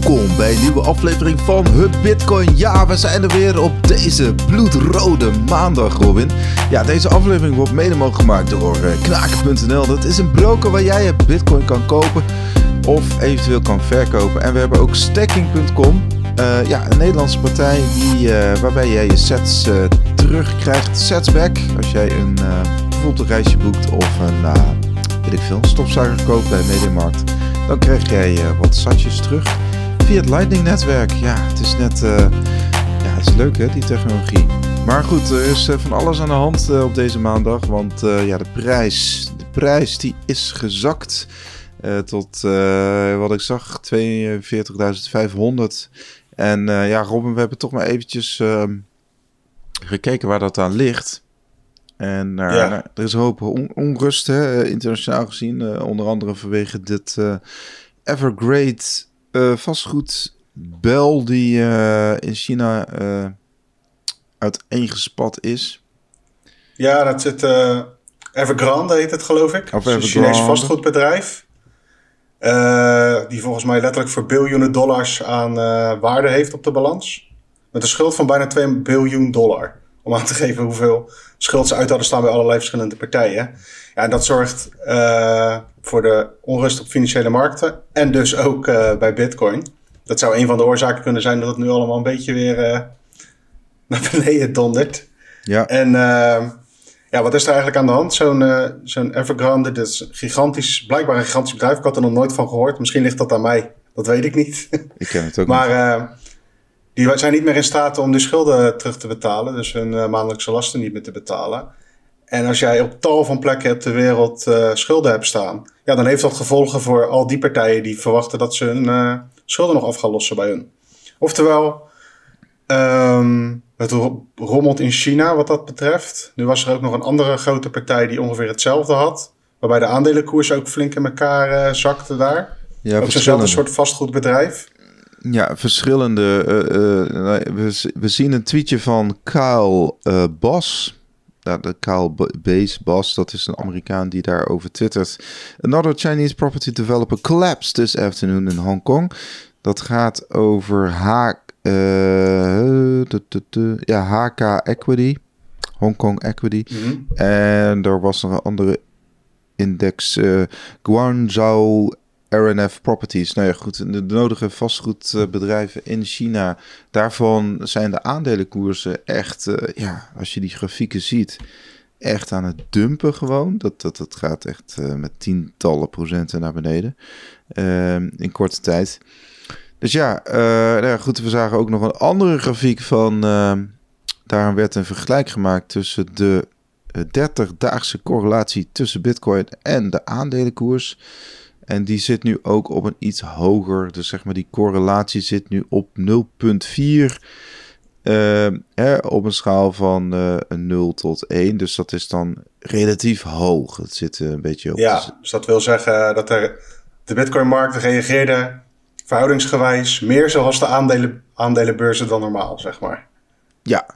Welkom bij een nieuwe aflevering van Hub Bitcoin. Ja, we zijn er weer op deze bloedrode maandag, Robin. Ja, deze aflevering wordt mede mogelijk gemaakt door uh, knaken.nl. Dat is een broker waar jij je Bitcoin kan kopen of eventueel kan verkopen. En we hebben ook stacking.com. Uh, ja, een Nederlandse partij die, uh, waarbij jij je sets terugkrijgt. Sets back. Als jij een, bijvoorbeeld reisje boekt of een, weet ik veel, koopt bij Mediamarkt. Dan krijg jij wat satjes terug via het Lightning-netwerk. Ja, het is net. Uh, ja, het is leuk hè, die technologie. Maar goed, er is uh, van alles aan de hand uh, op deze maandag. Want ja, de prijs, de prijs die is gezakt tot wat ik zag, 42.500. En ja, Robin, we hebben toch maar eventjes ehm, gekeken waar dat aan ligt. En ja. nou, er is een hoop on onrust, hè, internationaal gezien. onder andere vanwege dit Evergrade uh, vastgoedbel die uh, in China uh, uiteengespat is. Ja, dat zit Evergrande heet het geloof ik. Of een Chinees vastgoedbedrijf. die volgens mij letterlijk voor biljoenen dollars aan waarde heeft op de balans. Met een schuld van bijna 2 biljoen dollar. Om aan te geven hoeveel schuld ze uit hadden staan bij allerlei verschillende partijen. Ja, en dat zorgt uh, voor de onrust op financiële markten en dus ook uh, bij Bitcoin. Dat zou een van de oorzaken kunnen zijn dat het nu allemaal een beetje weer uh, naar beneden dondert. Ja. En ja, wat is er eigenlijk aan de hand? Zo'n zo'n Evergrande, dit is gigantisch, blijkbaar een gigantisch bedrijf. Ik had er nog nooit van gehoord. Misschien ligt dat aan mij. Dat weet ik niet. Ik ken het ook maar, niet. Die zijn niet meer in staat om die schulden terug te betalen. Dus hun maandelijkse lasten niet meer te betalen. En als jij op tal van plekken op de wereld uh, schulden hebt staan, ja, dan heeft dat gevolgen voor al die partijen die verwachten dat ze hun uh, schulden nog af gaan lossen bij hun. Oftewel, um, het rommelt in China wat dat betreft. Nu was er ook nog een andere grote partij die ongeveer hetzelfde had, waarbij de aandelenkoers ook flink in elkaar uh, zakte daar. Ja, ook zo'nzelfde soort vastgoedbedrijf. Ja, verschillende. we, we, zien een tweetje van Kyle Bos de Kyle Base Boss, dat is een Amerikaan die daarover twittert. Another Chinese property developer collapsed this afternoon in Hong Kong. Dat gaat over H, uh, ja, HK Equity, Hong Kong Equity. Mm En er was nog een andere index, uh, Guangzhou RNF Properties. Nou ja, goed, de, nodige vastgoedbedrijven in China. Daarvan zijn de aandelenkoersen echt, uh, ja, als je die grafieken ziet, echt aan het dumpen gewoon. Dat, dat, dat gaat echt uh, met tientallen procenten naar beneden uh, in korte tijd. Dus ja, nou goed, we zagen ook nog een andere grafiek van... daarom werd een vergelijk gemaakt tussen de 30-daagse correlatie tussen bitcoin en de aandelenkoers... En die zit nu ook op een iets hoger. Dus zeg maar die correlatie zit nu op 0,4. Uh, eh, op een schaal van uh, een 0 tot 1. Dus dat is dan relatief hoog. Het zit een beetje op. Ja, dus dat wil zeggen dat er de Bitcoin-markt reageerde verhoudingsgewijs meer zoals de aandelen, aandelenbeurzen dan normaal, zeg maar. Ja,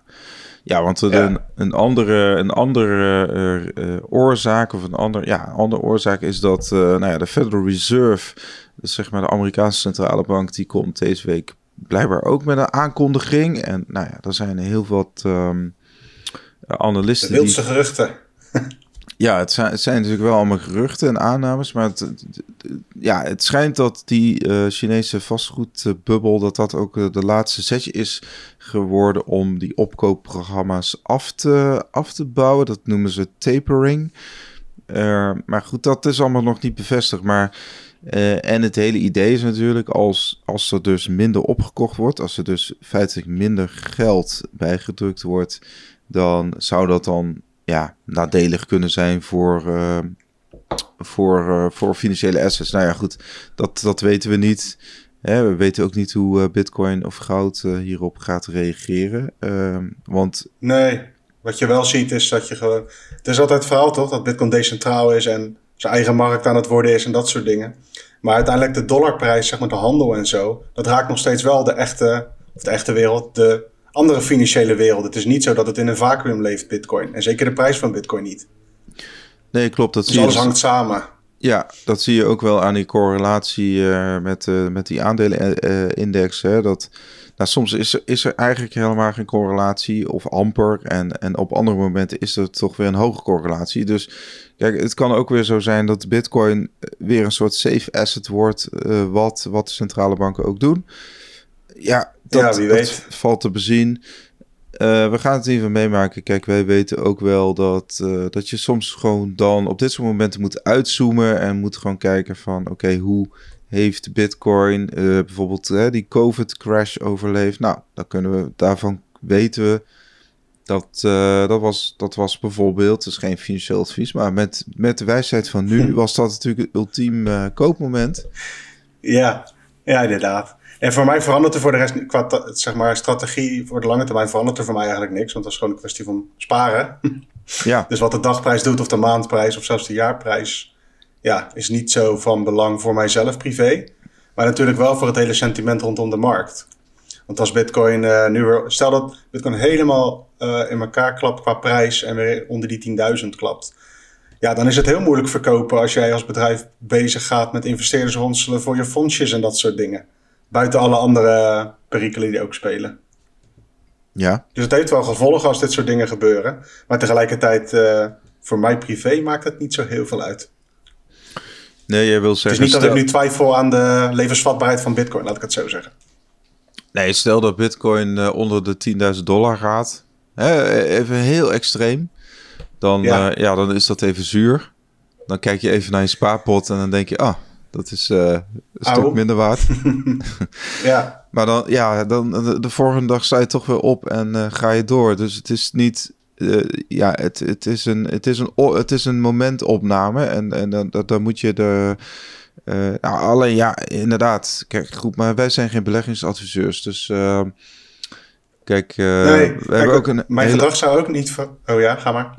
ja, want Een, een andere, een andere uh, oorzaak of een ander, ja, andere oorzaak is dat uh, nou ja, de Federal Reserve, dus zeg maar de Amerikaanse centrale bank, die komt deze week blijkbaar ook met een aankondiging. En nou ja, er zijn heel wat um, analisten. De wildste die... geruchten. Ja, het zijn, het zijn natuurlijk wel allemaal geruchten en aannames, maar het, ja, het schijnt dat die uh, Chinese vastgoedbubbel, dat dat ook uh, de laatste setje is geworden om die opkoopprogramma's af te, af te bouwen. Dat noemen ze tapering. Maar goed, dat is allemaal nog niet bevestigd. Maar, en het hele idee is natuurlijk, als, als er dus minder opgekocht wordt, als er dus feitelijk minder geld bijgedrukt wordt, dan zou dat dan ja, nadelig kunnen zijn voor, uh, voor, uh, voor financiële assets. Nou ja, goed, dat, dat weten we niet. Hè, we weten ook niet hoe uh, Bitcoin of goud hierop gaat reageren. Ehm, want... Nee, wat je wel ziet is dat je gewoon. Het is altijd het verhaal toch dat Bitcoin decentraal is en zijn eigen markt aan het worden is en dat soort dingen. Maar uiteindelijk de dollarprijs, zeg maar de handel en zo, dat raakt nog steeds wel de echte, of de echte wereld, de andere financiële wereld. Het is niet zo dat het in een vacuüm leeft, Bitcoin. En zeker de prijs van Bitcoin niet. Nee, klopt. Dat dus alles hangt samen. Ja, dat zie je ook wel aan die correlatie met, met die aandelenindex. Hè, dat nou, soms is er, is er eigenlijk helemaal geen correlatie of amper. En, en op andere momenten is er toch weer een hoge correlatie. Dus kijk, het kan ook weer zo zijn dat Bitcoin weer een soort safe asset wordt. Uh, wat, wat de centrale banken ook doen. Ja, dat, ja, wie weet. valt te bezien. Uh, we gaan het even meemaken. Kijk, wij weten ook wel dat, uh, dat je soms gewoon dan op dit soort momenten moet uitzoomen en moet gewoon kijken van oké, hoe heeft Bitcoin uh, bijvoorbeeld die COVID-crash overleefd? Nou, dan kunnen we daarvan weten we dat dat, was, dat was bijvoorbeeld, is geen financieel advies, maar met, met de wijsheid van nu was dat natuurlijk het ultiem koopmoment. Ja, ja, inderdaad. En voor mij verandert er voor de rest, qua zeg maar, strategie voor de lange termijn, verandert er voor mij eigenlijk niks. Want dat is gewoon een kwestie van sparen. Ja. dus wat de dagprijs doet, of de maandprijs, of zelfs de jaarprijs, ja, is niet zo van belang voor mijzelf privé. Maar natuurlijk wel voor het hele sentiment rondom de markt. Want als Bitcoin uh, nu weer. Stel dat Bitcoin helemaal uh, in elkaar klapt qua prijs en weer onder die 10.000 klapt. Ja, dan is het heel moeilijk verkopen als jij als bedrijf bezig gaat met investeerders ronselen voor je fondsjes en dat soort dingen. Buiten alle andere perikelen die ook spelen. Ja. Dus het heeft wel gevolgen als dit soort dingen gebeuren. Maar tegelijkertijd, uh, voor mij privé maakt het niet zo heel veel uit. Nee, jij wil zeggen... Het is niet dat ik nu twijfel aan de levensvatbaarheid van bitcoin, laat ik het zo zeggen. Nee, stel dat bitcoin uh, onder de 10.000 dollar gaat. Hè, even heel extreem. Dan, ja. Uh, ja. dan is dat even zuur. Dan kijk je even naar je spaarpot en dan denk je... Ah, dat is uh, een stuk minder waard. ja. Maar dan, ja, dan de, de volgende dag sta je toch weer op en ga je door. Dus het is niet uh, ja, het, het, is een, het, is een, het is een momentopname en, en dan, dan moet je de. Uh, nou, alleen ja, inderdaad. Kijk, goed, maar wij zijn geen beleggingsadviseurs. Dus uh, kijk, nee, we kijk, hebben ook een. Mijn hele... gedrag zou ook niet. Van... Oh ja, ga maar.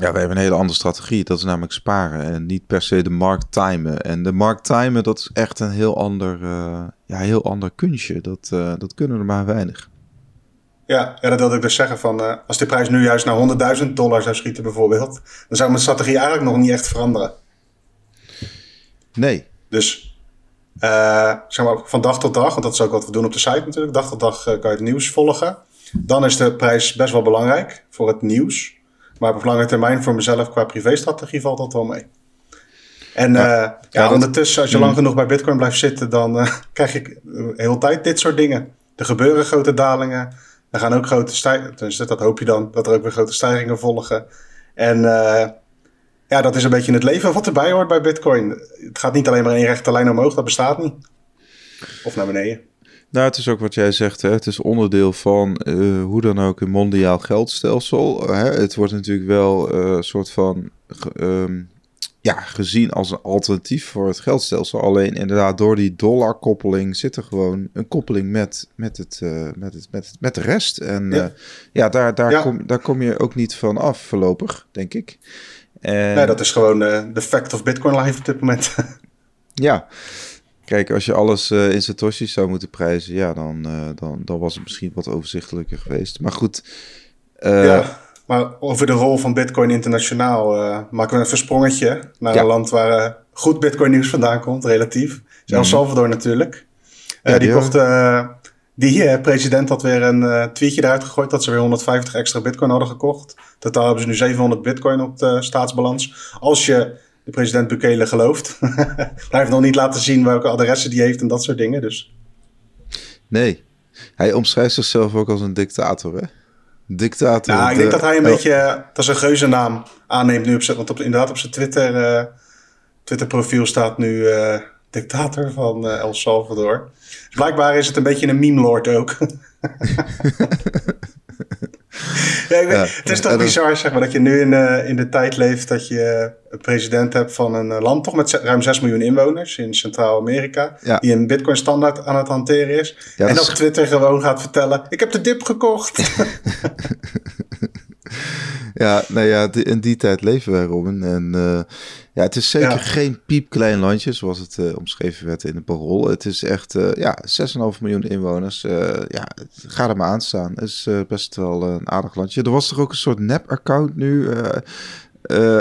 Ja, we hebben een hele andere strategie. Dat is namelijk sparen en niet per se de markt timen. En de markt timen, dat is echt een heel ander, ja, heel ander kunstje. Dat, dat kunnen er maar weinig. Ja, ja, dat wilde ik dus zeggen. Van, uh, als de prijs nu juist naar 100.000 dollar zou schieten bijvoorbeeld... dan zou mijn strategie eigenlijk nog niet echt veranderen. Nee. Dus zeg maar, van dag tot dag, want dat is ook wat we doen op de site natuurlijk. Dag tot dag kan je het nieuws volgen. Dan is de prijs best wel belangrijk voor het nieuws. Maar op lange termijn voor mezelf qua privéstrategie valt dat wel mee. En ja, ja, ondertussen, als je lang mm. genoeg bij Bitcoin blijft zitten, dan krijg ik de hele tijd dit soort dingen. Er gebeuren grote dalingen. Er gaan ook grote stijgingen, tenminste dat hoop je dan, dat er ook weer grote stijgingen volgen. En uh, ja, dat is een beetje het leven wat erbij hoort bij Bitcoin. Het gaat niet alleen maar in rechte lijn omhoog, dat bestaat niet. Of naar beneden. Nou, het is ook wat jij zegt, hè? het is onderdeel van uh, hoe dan ook een mondiaal geldstelsel. Hè? Het wordt natuurlijk wel een uh, soort van um, ja, gezien als een alternatief voor het geldstelsel. Alleen inderdaad, door die dollarkoppeling zit er gewoon een koppeling met, met, het, uh, met, het, met, het, met de rest. En ja, ja daar, daar, ja. Kom, daar kom je ook niet van af voorlopig, denk ik. En... Nee, dat is gewoon de fact of Bitcoin life op dit moment. ja. Kijk, als je alles uh, in Satoshi's zou moeten prijzen, ja, dan, uh, dan, dan was het misschien wat overzichtelijker geweest. Maar goed. Uh, ja. Maar over de rol van Bitcoin internationaal maken we een versprongetje naar ja. een land waar goed Bitcoin nieuws vandaan komt, relatief. Mm. El Salvador natuurlijk. Ja, die kocht, die president had weer een tweetje eruit gegooid dat ze weer 150 extra Bitcoin hadden gekocht. Totaal hebben ze nu 700 Bitcoin op de staatsbalans. Als je de president Bukele gelooft. Hij heeft nog niet laten zien welke adressen die heeft en dat soort dingen. Dus. Nee, hij omschrijft zichzelf ook als een dictator, hè? Dictator. Nou, ik denk dat hij een beetje, dat is een geuzennaam aanneemt nu op zijn, want op, inderdaad op zijn Twitter, uh, Twitter profiel staat nu uh, dictator van uh, El Salvador. Dus blijkbaar is het een beetje een meme lord ook. ja, ja, het is toch bizar, zeg maar, dat je nu in, uh, in de tijd leeft dat je een president hebt van een land, toch met ruim 6 miljoen inwoners in Centraal-Amerika, ja. die een Bitcoin-standaard aan het hanteren is. en op Twitter gewoon gaat vertellen: Ik heb de dip gekocht. ja, nou ja, in die tijd leven wij, Robin. En uh, ja, het is zeker ja. geen piepklein landje, zoals het uh, omschreven werd in het parool. Het is echt, uh, ja, 6,5 miljoen inwoners. ja, ga er maar aan staan. Het is best wel een aardig landje. Er was toch ook een soort nep-account nu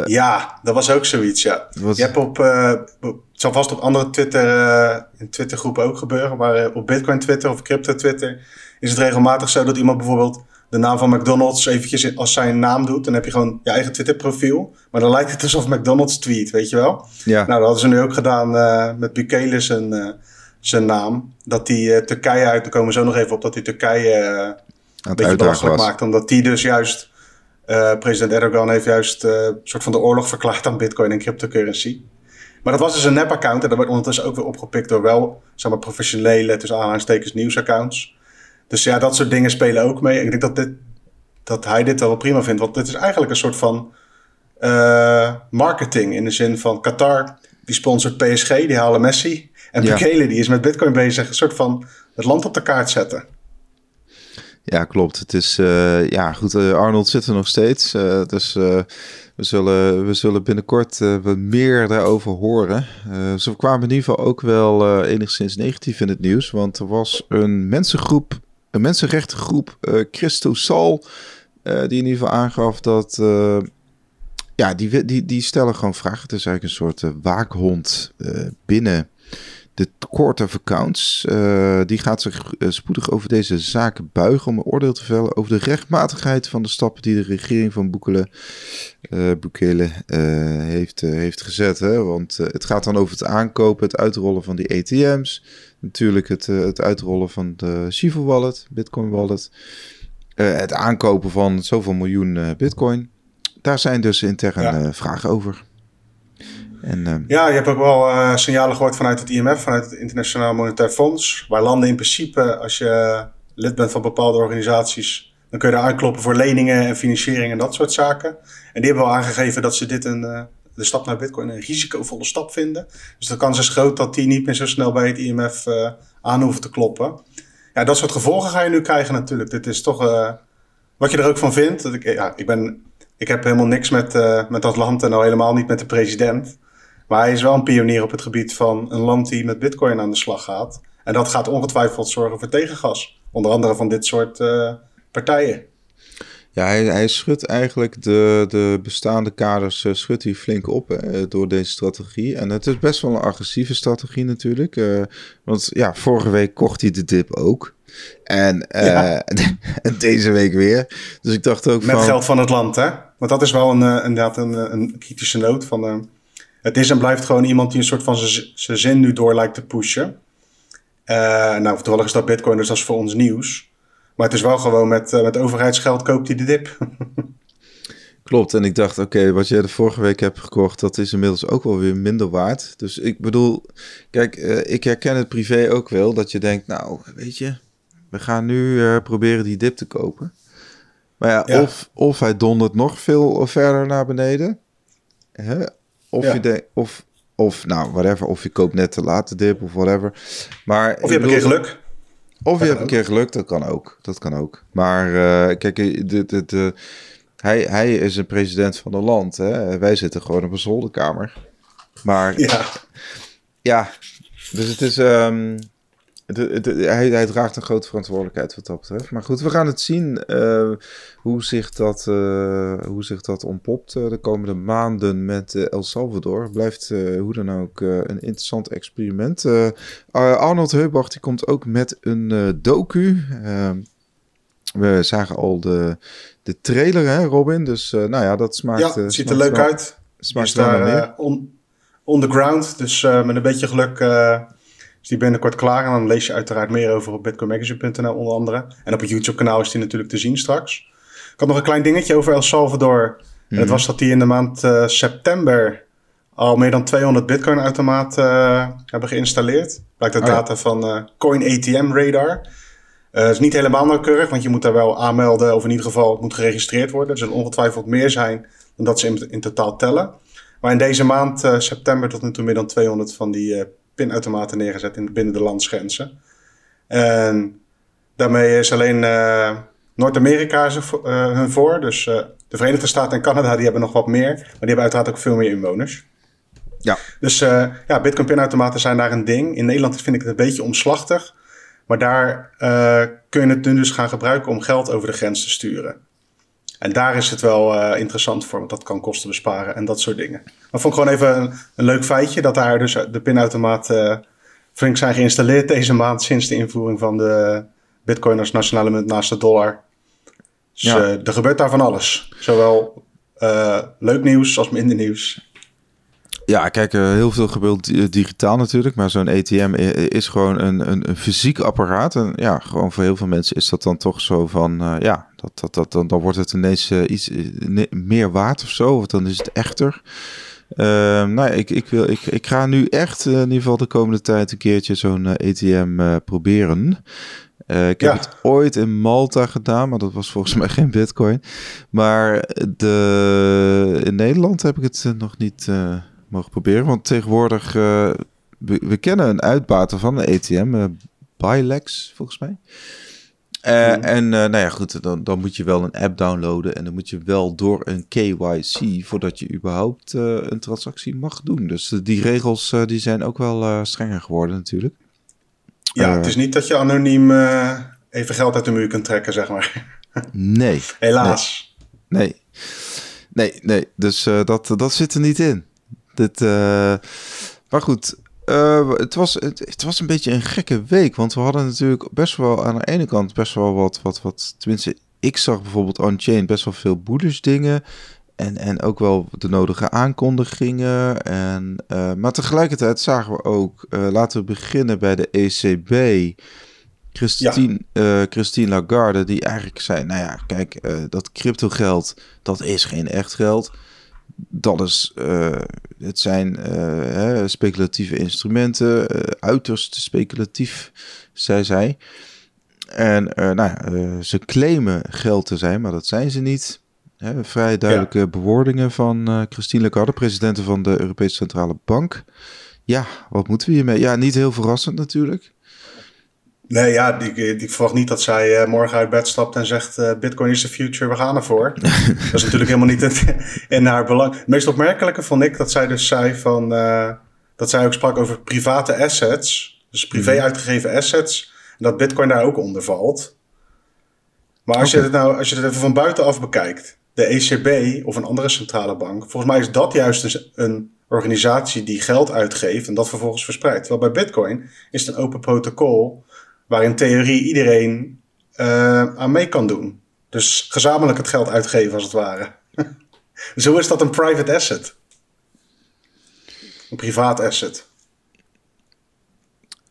ja, dat was ook zoiets, ja. Je hebt op, het zal vast op andere Twitter, in Twittergroepen ook gebeuren, maar op Bitcoin Twitter of Crypto Twitter is het regelmatig zo dat iemand bijvoorbeeld de naam van McDonald's eventjes als zijn naam doet. Dan heb je gewoon je eigen Twitter profiel. Maar dan lijkt het alsof McDonald's tweet, weet je wel? Ja. Nou, dat hadden ze nu ook gedaan uh, met Bukele zijn, uh, zijn naam. Dat die uh, Turkije uit, daar komen we zo nog even op, dat die Turkije een beetje belachelijk maakt. Omdat die dus juist, president Erdogan heeft juist een soort van de oorlog verklaard aan bitcoin en cryptocurrency. Maar dat was dus een nep-account en dat werd ondertussen ook weer opgepikt door wel, zeg maar, professionele, tussen aanhalingstekens, nieuwsaccounts. Dus ja, dat soort dingen spelen ook mee. Ik denk dat, dit, dat hij dit wel prima vindt. Want dit is eigenlijk een soort van uh, marketing. In de zin van Qatar, die sponsort PSG, die halen Messi. En ja. Bekele, die is met Bitcoin bezig. Een soort van het land op de kaart zetten. Ja, klopt. Het is, uh, ja goed, uh, Arnold zit er nog steeds. dus we, zullen, we zullen binnenkort wat meer daarover horen. ze kwamen in ieder geval ook wel enigszins negatief in het nieuws. Want er was een mensengroep een mensenrechtengroep, uh, Christo Sal, uh, die in ieder geval aangaf dat. Uh, ja, die, die, die stellen gewoon vragen. Het is eigenlijk een soort waakhond binnen de Court of Accounts. die gaat zich spoedig over deze zaken buigen om een oordeel te vellen over de rechtmatigheid van de stappen die de regering van Boekele, Boekele heeft, heeft gezet. Hè? Want het gaat dan over het aankopen, het uitrollen van die ATM's. Natuurlijk het, uh, het uitrollen van de Shiva wallet, Bitcoin wallet. Uh, het aankopen van zoveel miljoen uh, Bitcoin. Daar zijn dus interne vragen over. En, ja, je hebt ook wel signalen gehoord vanuit het IMF, vanuit het Internationaal Monetair Fonds. Waar landen in principe, als je lid bent van bepaalde organisaties, dan kun je daar aankloppen voor leningen en financiering en dat soort zaken. En die hebben wel aangegeven dat ze dit een de stap naar Bitcoin een risicovolle stap vinden. Dus de kans is groot dat die niet meer zo snel bij het IMF eh, aan hoeven te kloppen. Ja, dat soort gevolgen ga je nu krijgen natuurlijk. Dit is toch wat je er ook van vindt. Dat ik, ja, ik, ben, ik heb helemaal niks met, met dat land en nou helemaal niet met de president. Maar hij is wel een pionier op het gebied van een land die met Bitcoin aan de slag gaat. En dat gaat ongetwijfeld zorgen voor tegengas. Onder andere van dit soort partijen. Ja, hij, hij schudt eigenlijk de, de bestaande kaders uh, schudt hij flink op door deze strategie. En het is best wel een agressieve strategie natuurlijk. Uh, want ja, vorige week kocht hij de dip ook. En ja. deze week weer. Dus ik dacht ook Met van... geld van het land, hè? Want dat is wel een, inderdaad een, een kritische noot van... het is en blijft gewoon iemand die een soort van zijn zin nu door lijkt te pushen. nou, toevallig is dat bitcoin, dus dat is voor ons nieuws. Maar het is wel gewoon met, uh, met overheidsgeld koopt hij de dip. Klopt, en ik dacht, oké, wat jij de vorige week hebt gekocht, dat is inmiddels ook wel weer minder waard. Dus ik bedoel, kijk, uh, ik herken het privé ook wel, dat je denkt, nou, weet je, we gaan nu proberen die dip te kopen. Maar ja, ja, Of, of hij dondert nog veel verder naar beneden. Hè? Of, ja. je denkt, of, of, nou, whatever, of je koopt net te laat de dip of whatever. Maar, of je hebt een keer geluk. Of je hebt een keer geluk, dat kan ook. Dat kan ook. Maar uh, kijk, de, de, de, hij, hij is een president van een land. Hè? Wij zitten gewoon op een zolderkamer. Maar ja, ja dus het is. Um, de, de, hij, hij, draagt een grote verantwoordelijkheid wat dat betreft. Maar goed, we gaan het zien uh, hoe, zich dat, uh, hoe zich dat ontpopt uh, de komende maanden met El Salvador. Blijft hoe dan ook een interessant experiment. Arnold Heubach die komt ook met een docu. Ehm, we zagen al de, de trailer, hè, Robin? Dus nou ja, dat smaakt... Ja, het ziet er leuk uit. Smaakt daar on, on the ground, dus met een beetje geluk is die binnenkort klaar. En dan lees je uiteraard meer over op bitcoinmagazine.nl onder andere. En op het YouTube kanaal is die natuurlijk te zien straks. Ik had nog een klein dingetje over El Salvador. En het mhm. was dat die in de maand uh, september al meer dan 200 bitcoin automaten uh, hebben geïnstalleerd. Blijkt uit oh, data van uh, Coin ATM Radar. Het is niet helemaal nauwkeurig, want je moet daar wel aanmelden. Of in ieder geval het moet geregistreerd worden. Er zullen ongetwijfeld meer zijn dan dat ze in, in totaal tellen. Maar in deze maand, september, tot nu toe meer dan 200 van die pinautomaten neergezet in, binnen de landsgrenzen. En daarmee is alleen uh, Noord-Amerika uh, hun voor. Dus uh, de Verenigde Staten en Canada die hebben nog wat meer. Maar die hebben uiteraard ook veel meer inwoners. Ja. Dus ja, Bitcoin pinautomaten zijn daar een ding. In Nederland vind ik het een beetje omslachtig. Maar daar kun je het nu dus gaan gebruiken om geld over de grens te sturen. En daar is het wel interessant voor, want dat kan kosten besparen en dat soort dingen. Maar vond ik gewoon even een, een leuk feitje dat daar dus de pinautomaat flink zijn geïnstalleerd deze maand sinds de invoering van de bitcoin als nationale munt naast de dollar. Dus ja. er gebeurt daar van alles. Zowel leuk nieuws als minder nieuws. Ja, kijk, uh, heel veel gebeurt digitaal natuurlijk, maar zo'n ATM is gewoon een, een, een, fysiek apparaat. En ja, gewoon voor heel veel mensen is dat dan toch zo van, uh, ja, dat, dat, dat, dan, dan wordt het ineens uh, iets meer waard of zo, of dan is het echter. Ehm, nou, ik, ik, wil, ik, ik ga nu echt in ieder geval de komende tijd een keertje zo'n ATM proberen. ik heb het ooit in Malta gedaan, maar dat was volgens mij geen bitcoin. Maar de, in Nederland heb ik het nog niet mogen proberen. Want tegenwoordig, uh, we, kennen een uitbater van de ATM, uh, Bilex volgens mij. Uh, En nou ja, goed, dan, dan moet je wel een app downloaden en dan moet je wel door een KYC voordat je überhaupt een transactie mag doen. Dus die regels die zijn ook wel strenger geworden natuurlijk. Ja, het is niet dat je anoniem even geld uit de muur kunt trekken, zeg maar. Nee. Helaas. Nee. Nee, nee. Dus dat, dat zit er niet in. Dit, uh, maar goed, uh, het, was, het, het, was een beetje een gekke week. Want we hadden natuurlijk best wel aan de ene kant best wel wat, wat, wat tenminste, ik zag bijvoorbeeld on-chain best wel veel bullish dingen. En, en ook wel de nodige aankondigingen. En, uh, maar tegelijkertijd zagen we ook, laten we beginnen bij de ECB. Christine, ja. Christine Lagarde, die eigenlijk zei: Nou ja, kijk, dat crypto geld, dat is geen echt geld dat is, uh, het zijn uh, hè, speculatieve instrumenten, uh, uiterst speculatief, zei zij. En nou, ze claimen geld te zijn, maar dat zijn ze niet. Hè, vrij duidelijke bewoordingen van Christine Lagarde, president van de Europese Centrale Bank. Ja, wat moeten we hiermee? Ja, niet heel verrassend natuurlijk. Nee, ja, ik, ik verwacht niet dat zij uh, morgen uit bed stapt en zegt: uh, Bitcoin is the future, we gaan ervoor. dat is natuurlijk helemaal niet in, in, haar belang. Het meest opmerkelijke vond ik dat zij dus zei van. Uh, dat zij ook sprak over private assets, dus privé mhm. uitgegeven assets, en dat Bitcoin daar ook onder valt. Maar als je het nou, als je het even van buitenaf bekijkt, de ECB of een andere centrale bank, volgens mij is dat juist een organisatie die geld uitgeeft en dat vervolgens verspreidt. Terwijl bij Bitcoin is het een open protocol waar in theorie iedereen uh, aan mee kan doen. Dus gezamenlijk het geld uitgeven als het ware. Zo is dat een private asset. Een privaat asset.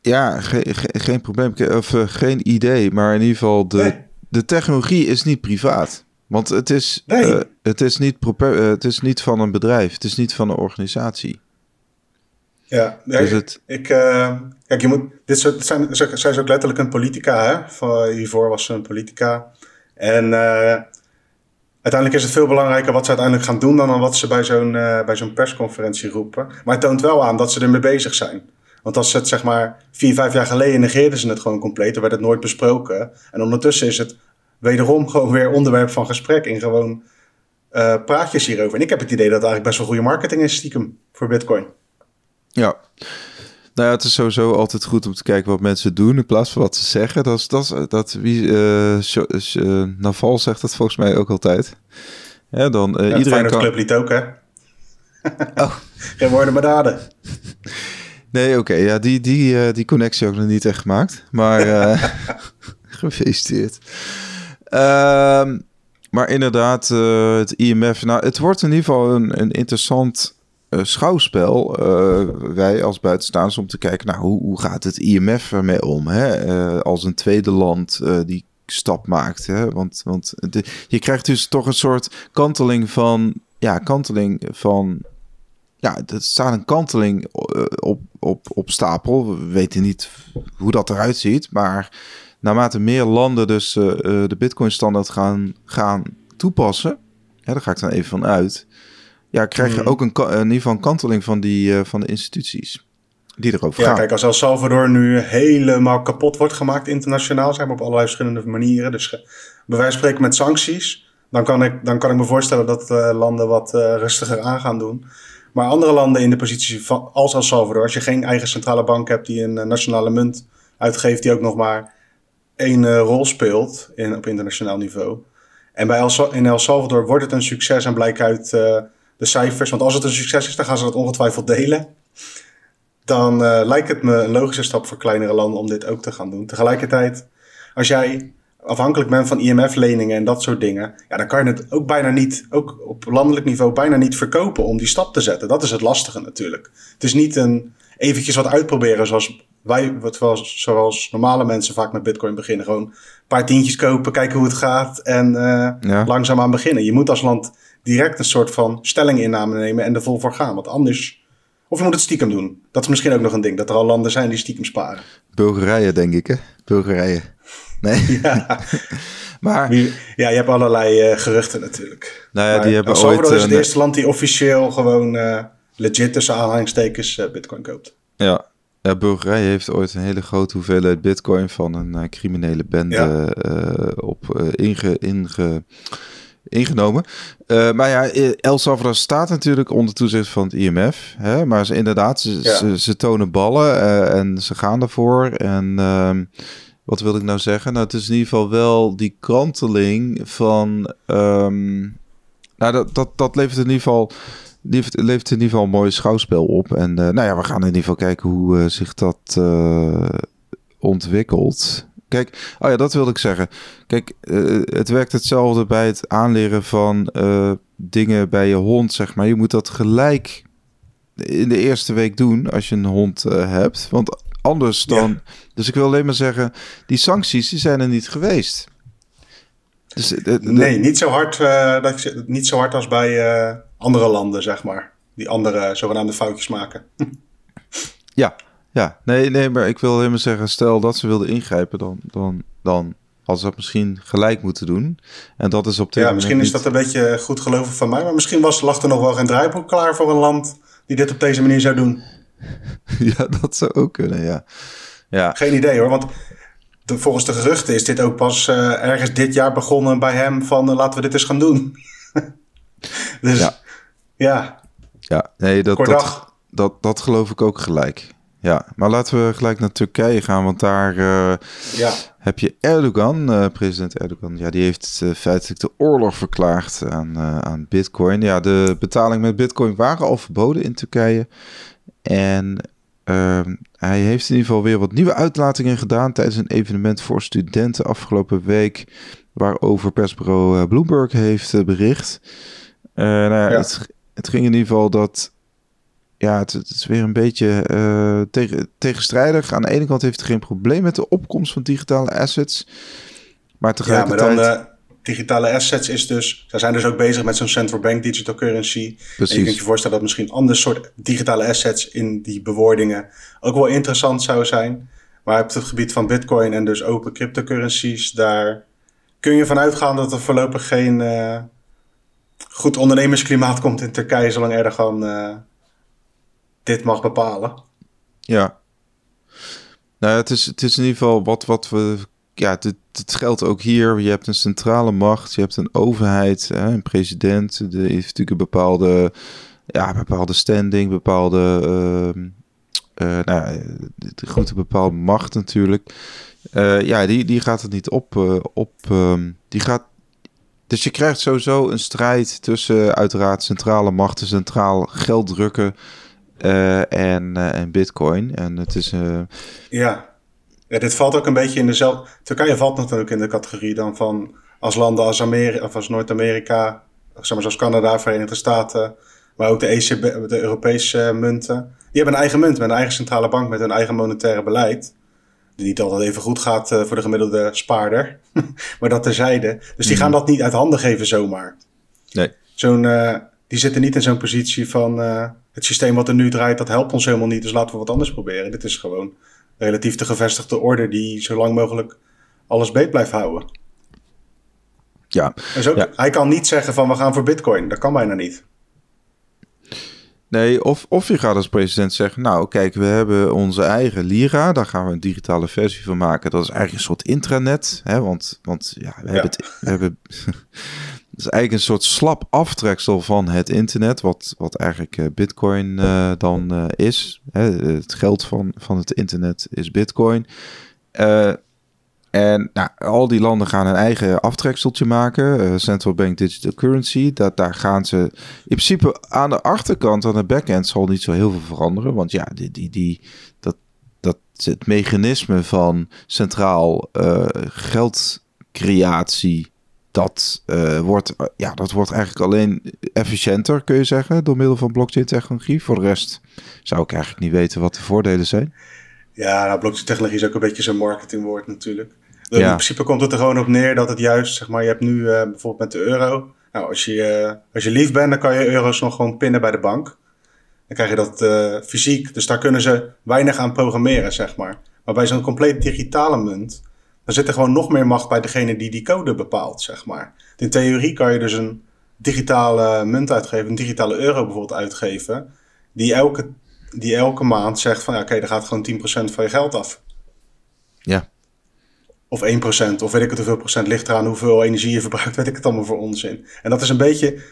Ja, ge ge geen probleem. Of uh, geen idee. Maar in ieder geval, de, de technologie is niet privaat. Want het is, nee. uh, het, is niet het is niet van een bedrijf. Het is niet van een organisatie. Ja, dus het... ik, uh, kijk, je moet, dit soort, zijn, zij is ook letterlijk een politica, hè? Hiervoor was ze een politica. En uh, uiteindelijk is het veel belangrijker wat ze uiteindelijk gaan doen dan wat ze bij zo'n uh, bij zo'n persconferentie roepen. Maar het toont wel aan dat ze ermee bezig zijn. Want als ze het zeg maar vier, vijf jaar geleden negeerden ze het gewoon compleet, dan werd het nooit besproken. En ondertussen is het wederom gewoon weer onderwerp van gesprek in gewoon praatjes hierover. En ik heb het idee dat het eigenlijk best wel goede marketing is stiekem voor Bitcoin. Ja. Nou ja, het is sowieso altijd goed om te kijken wat mensen doen in plaats van wat ze zeggen. Dat is, dat, is, dat wie, uh, uh, Naval zegt dat volgens mij ook altijd. Ja, dan uh, ja, iedereen kan. Club liet ook, hè? oh. Geen woorden maar daden. Nee, oké. ja, die, die, die connectie ook nog niet echt gemaakt. Maar gefeliciteerd. Ehm, maar inderdaad, het IMF. Nou, het wordt in ieder geval een, een interessant uh, schouwspel, uh, wij als buitenstaanders, om te kijken, nou, hoe, hoe gaat het IMF ermee om? Hè? Uh, als een tweede land die stap maakt. Hè? Want, want je krijgt dus toch een soort kanteling van, ja, kanteling van, ja, er staat een kanteling op, op, op stapel. We weten niet hoe dat eruit ziet, maar naarmate meer landen dus de Bitcoin-standaard gaan, gaan toepassen, hè, daar ga ik dan even van uit ja, krijg je hmm. ook een, in ieder geval een kanteling van, die, uh, van de instituties die erover ja, gaan. kijk, als El Salvador nu helemaal kapot wordt gemaakt internationaal, zijn op allerlei verschillende manieren. Dus bij wijze van spreken met sancties, dan kan ik, dan kan ik me voorstellen dat uh, landen wat rustiger aan gaan doen. Maar andere landen in de positie van, als El Salvador, als je geen eigen centrale bank hebt die een nationale munt uitgeeft, die ook nog maar één rol speelt in, op internationaal niveau En bij El, in El Salvador wordt het een succes en blijkt uit de cijfers. Want als het een succes is, dan gaan ze dat ongetwijfeld delen. Dan lijkt het me een logische stap voor kleinere landen om dit ook te gaan doen. Tegelijkertijd, als jij afhankelijk bent van IMF-leningen en dat soort dingen, ja, dan kan je het ook bijna niet, ook op landelijk niveau, bijna niet verkopen om die stap te zetten. Dat is het lastige natuurlijk. Het is niet een eventjes wat uitproberen zoals wij, wat zoals, zoals normale mensen vaak met Bitcoin beginnen. Gewoon een paar tientjes kopen, kijken hoe het gaat en uh, ja. langzaam aan beginnen. Je moet als land direct een soort van stelling inname nemen en er vol voor gaan. Want anders. Of je moet het stiekem doen. Dat is misschien ook nog een ding. Dat er al landen zijn die stiekem sparen. Bulgarije, denk ik, hè? Bulgarije. Nee. Ja. maar, ja, je hebt allerlei uh, geruchten natuurlijk. Nou ja, die hebben Salvador is het eerste land die officieel gewoon uh, legit tussen aanhalingstekens uh, bitcoin koopt. Ja. ja, Bulgarije heeft ooit een hele grote hoeveelheid bitcoin van een criminele bende ja. op inge, inge, ingenomen. maar ja, El Salvador staat natuurlijk onder toezicht van het IMF. Hè? Maar ze, inderdaad, ze, ja. ze, ze, tonen ballen en ze gaan ervoor. En... Ehm, wat wil ik nou zeggen? Nou, het is in ieder geval wel die kanteling van. Um, nou, dat, dat, dat levert in ieder geval. Levert, levert in ieder geval een mooi schouwspel op. En uh, nou ja, we gaan in ieder geval kijken hoe zich dat ontwikkelt. Kijk, oh ja, dat wilde ik zeggen. Kijk, het werkt hetzelfde bij het aanleren van dingen bij je hond, zeg maar. Je moet dat gelijk in de eerste week doen als je een hond hebt. Want anders dan. Dus ik wil alleen maar zeggen, die sancties die zijn er niet geweest. Dus, eh, nee, niet zo, hard, dat ik, niet zo hard als bij andere landen, zeg maar. Die andere zogenaamde foutjes maken. ja, ja. Nee, nee, maar ik wil alleen maar zeggen, stel dat ze wilden ingrijpen, dan, dan, dan als ze dat misschien gelijk moeten doen. En dat is op Ja, misschien is dat een beetje goed geloven van mij. Maar misschien was, lag er nog wel geen draaiboek klaar voor een land die dit op deze manier zou doen. ja, dat zou ook kunnen, ja. ja. Geen idee hoor, want de, volgens de geruchten is dit ook pas uh, ergens dit jaar begonnen bij hem van uh, laten we dit eens gaan doen. dus ja. ja. Ja, nee, dat, dat, dat, dat geloof ik ook gelijk. Ja, maar laten we gelijk naar Turkije gaan, want daar uh, ja. heb je Erdogan, president Erdogan. Ja, die heeft feitelijk de oorlog verklaard aan, aan Bitcoin. Ja, de betaling met Bitcoin waren al verboden in Turkije. En uh, hij heeft in ieder geval weer wat nieuwe uitlatingen gedaan tijdens een evenement voor studenten afgelopen week, waarover persbureau Bloomberg heeft bericht. Nou ja, ja. Het, het, ging in ieder geval dat, ja, het, het is weer een beetje tegen, tegenstrijdig. Aan de ene kant heeft hij geen probleem met de opkomst van digitale assets, maar tegelijkertijd... Ja, maar dan digitale assets is dus, zij zijn dus ook bezig met zo'n central bank digital currency. Precies. En je kunt je voorstellen dat misschien ander soort digitale assets in die bewoordingen ook wel interessant zou zijn. Maar op het gebied van bitcoin en dus open cryptocurrencies, daar kun je vanuit gaan dat er voorlopig geen uh, goed ondernemersklimaat komt in Turkije, zolang Erdogan dit mag bepalen. Ja. Nou, het is, het is in ieder geval wat, wat we ja, het, het, geldt ook hier. Je hebt een centrale macht, je hebt een overheid, hè, een president. Er heeft natuurlijk een bepaalde, ja, bepaalde standing, bepaalde, uh, uh, nou, de grote bepaalde macht natuurlijk. Uh, ja, die, die gaat het niet op. Uh, op um, die gaat, dus je krijgt sowieso een strijd tussen uiteraard centrale machten, centraal geld drukken en, en bitcoin. En het is... ja. Ja, dit valt ook een beetje in dezelfde. Turkije valt natuurlijk in de categorie dan van als landen als Amerika of als Noord-Amerika, zeg maar zoals Canada, Verenigde Staten, maar ook de ECB, de Europese munten. Die hebben een eigen munt met een eigen centrale bank met een eigen monetaire beleid. Die niet altijd even goed gaat voor de gemiddelde spaarder. maar dat terzijde. Dus die gaan mhm. dat niet uit handen geven zomaar. Nee. Zo'n, uh, die zitten niet in zo'n positie van uh, het systeem wat er nu draait, dat helpt ons helemaal niet. Dus laten we wat anders proberen. Dit is gewoon relatief de gevestigde orde die zo lang mogelijk alles beet blijft houden. Ja. Dus ook, Hij kan niet zeggen van we gaan voor bitcoin. Dat kan bijna niet. Nee, of, of je gaat als president zeggen, nou kijk, we hebben onze eigen Lira, daar gaan we een digitale versie van maken. Dat is eigenlijk een soort intranet, hè, want, want ja, we hebben, het, we hebben is eigenlijk een soort slap aftreksel van het internet, wat, wat eigenlijk uh, Bitcoin uh, dan uh, is. Hè, het geld van, van het internet is Bitcoin. En nou, al die landen gaan een eigen aftrekseltje maken. Central Bank Digital Currency. Dat, daar gaan ze in principe aan de achterkant, aan de backend, zal niet zo heel veel veranderen. Want ja, die, die, die, dat, dat, het mechanisme van centraal geldcreatie. Dat, uh, wordt, ja, dat wordt eigenlijk alleen efficiënter, kun je zeggen, door middel van blockchain-technologie. Voor de rest zou ik eigenlijk niet weten wat de voordelen zijn. Ja, nou, blockchain-technologie is ook een beetje zo'n marketingwoord natuurlijk. In principe komt het er gewoon op neer dat het juist, zeg maar, je hebt nu uh, bijvoorbeeld met de euro. Nou, als je, als je lief bent, dan kan je euro's nog gewoon pinnen bij de bank. Dan krijg je dat fysiek. Dus daar kunnen ze weinig aan programmeren, zeg maar. Maar bij zo'n compleet digitale munt, dan zit er gewoon nog meer macht bij degene die die code bepaalt, zeg maar. In theorie kan je dus een digitale munt uitgeven, een digitale euro bijvoorbeeld uitgeven, die elke, die elke maand zegt van, ja, oké, okay, er gaat gewoon 10% van je geld af. Ja. Of 1%, of weet ik het hoeveel procent, ligt eraan hoeveel energie je verbruikt, weet ik het allemaal voor onzin. En dat is een beetje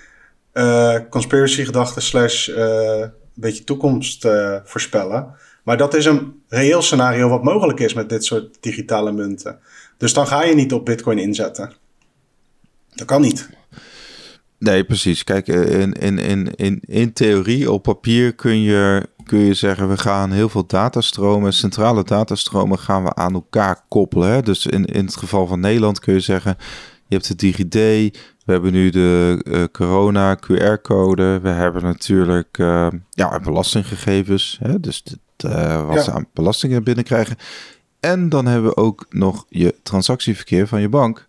uh, conspiracy gedachte slash uh, een beetje toekomst uh, voorspellen. Maar dat is een reëel scenario wat mogelijk is met dit soort digitale munten. Dus dan ga je niet op bitcoin inzetten. Dat kan niet. Nee, precies. Kijk, in, in, in, in, in theorie, op papier kun je kun je zeggen, we gaan heel veel datastromen, centrale datastromen gaan we aan elkaar koppelen. Hè? Dus in, in het geval van Nederland kun je zeggen, je hebt de DigiD, we hebben nu de uh, corona QR-code, we hebben natuurlijk uh, ja, belastinggegevens, hè? dus uh, wat ze aan belastingen binnenkrijgen. En dan hebben we ook nog je transactieverkeer van je bank.